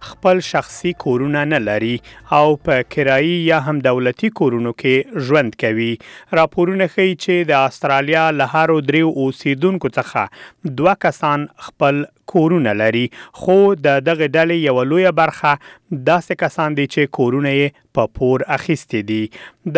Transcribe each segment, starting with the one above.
خپل شخصي کورونه نه لري او په کرایي یا هم دولتي کورونو کې ژوند کوي. راپورونه ښیي چې د استرالیا له هرو دریو اوسېدونکو څخه دوه کسان خپل کورونه لري، خو د دغې ډلې یوه لویه برخه داسې کسان دي چې کورونه یې په پور اخیستې دي.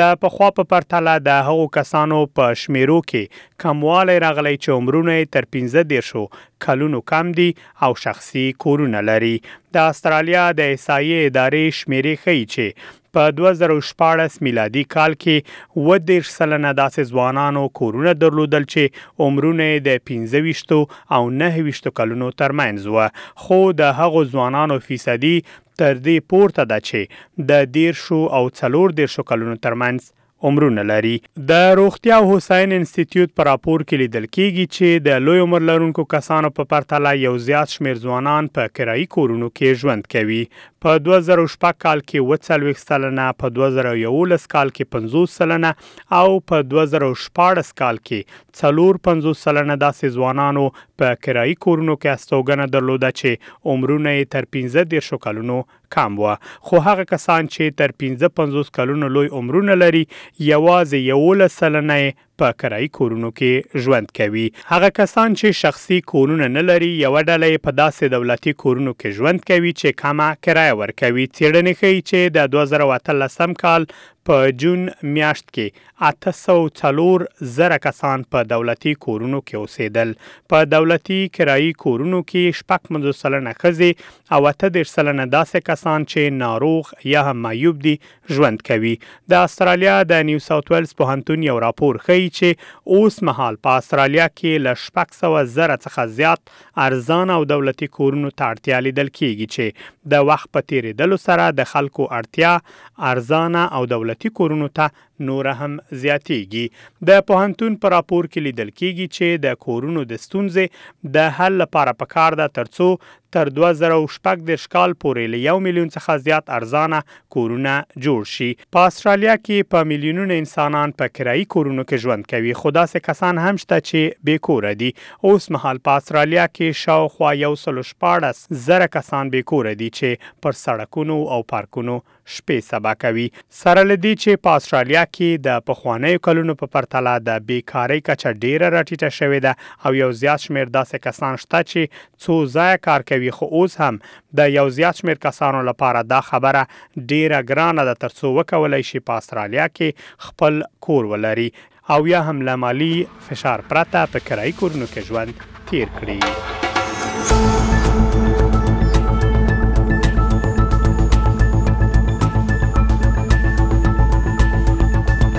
د پخوا په پرتله د هغو کسانو په شمېرو کې کموالی راغلی چې عمرونه یې تر پنځه دېرشو کلونو کم دي او شخصي کورونه لري. د استرالیا د احصایې ادارې شمېرې ښيي چې په دوه زره او شپاړس میلادي کال کې اووه دېرش سلنه داسې ځوانانو کورونه درلودل چې عمرونه یې د پنځه ویشتو او نهه ویشتو کلونو ترمنځ وه، خو د هغو ځوانانو فیصدي تر دې پورته ده چې د دېرشو او څلور دېرشو کلونو ترمنځ عمرونه لري. د روغتیا او هوساینې انستیتیوت په راپور کې لیدل کېږي چې د لوی عمر لرونکو کسانو په پرتله یو زیات شمېر ځوانان په کرایي کورونو کې ژوند کوي. په دوه زره او شپږ کال کې اووه څلوېښت سلنه، په دوه زره او یوولس کال کې پنځوس سلنه او په دوه زره او شپاړس کال کې څلور پنځوس سلنه داسې ځوانانو په کرایي کورونو کې استوګنه درلوده چې عمرونه یې تر پنځه دېرشو کلونو کم وه، خو هغه کسان چې تر پنځه پنځوس کلونو لوی عمرونه لري، یوازې یوولس سلنه یې په کرایي کورونو کې ژوند کوي. هغه کسان چې شخصي کورونه نه لري، یوه ډله یې په داسې دولتي کورونو کې ژوند کوي چې کمه کرایه ورکوي. څېړنې ښيي چې د دوه زره او اتلسم کال په جون میاشت کې اته سوه او څلور زره کسان په دولتي کورونو کې اوسېدل. په دولتي کرايي کورونو کې شپږ پنځوس سلنه ښځې او اته دېرش سلنه داسې کسان چې ناروغ يا هم معيوب دي ژوند کوي. د استراليا د نيو ساوت ويلز پوهنتون يو راپور ښيي چې اوس مهال په استراليا کې له شپږ سوه زره څخه زيات ارزانه او دولتي کورونو ته اړتیا لیدل کېږي چې د وخت په تېرېدلو سره د خلکو اړتیا ارزانه او دولتي کورونو ته نوره هم زیاتېږي. د پوهنتون په راپور کې لیدل کېږي چې د کورونو د ستونزې د حل لپاره پکار ده ترڅو تر دوه زره او شپږ دېرش کال پورې له یو میلیون څخه زیات ارزانه کورونه جوړ شي. په اسټرالیا کې په میلیونونه انسانان په کرایي کورونو کې ژوند کوي، خو داسې کسان هم شته چې بې کوره دي. اوس مهال په اسټرالیا کې شاوخوا یو سلو شپاړس زره کسان بې کوره دي چې پر سړکونو او پارکونو شپې سبا کوي. سره له دې چې په اسټرالیا کې د پخوانیو کلونو په پرتله د بې کارۍ کچه ډېره راټیټه شوې ده او یو زیات شمېر داسې کسان شته چې څو ځایه کار کوي خو اوس هم د یو زیات شمېر کسانو لپاره دا خبره ډېره ګرانه ده تر څو وکولای شي په استرالیا کې خپل کور ولري او یا هم له مالي فشار پرته په کرایي کورونو کې ژوند تېر کړي.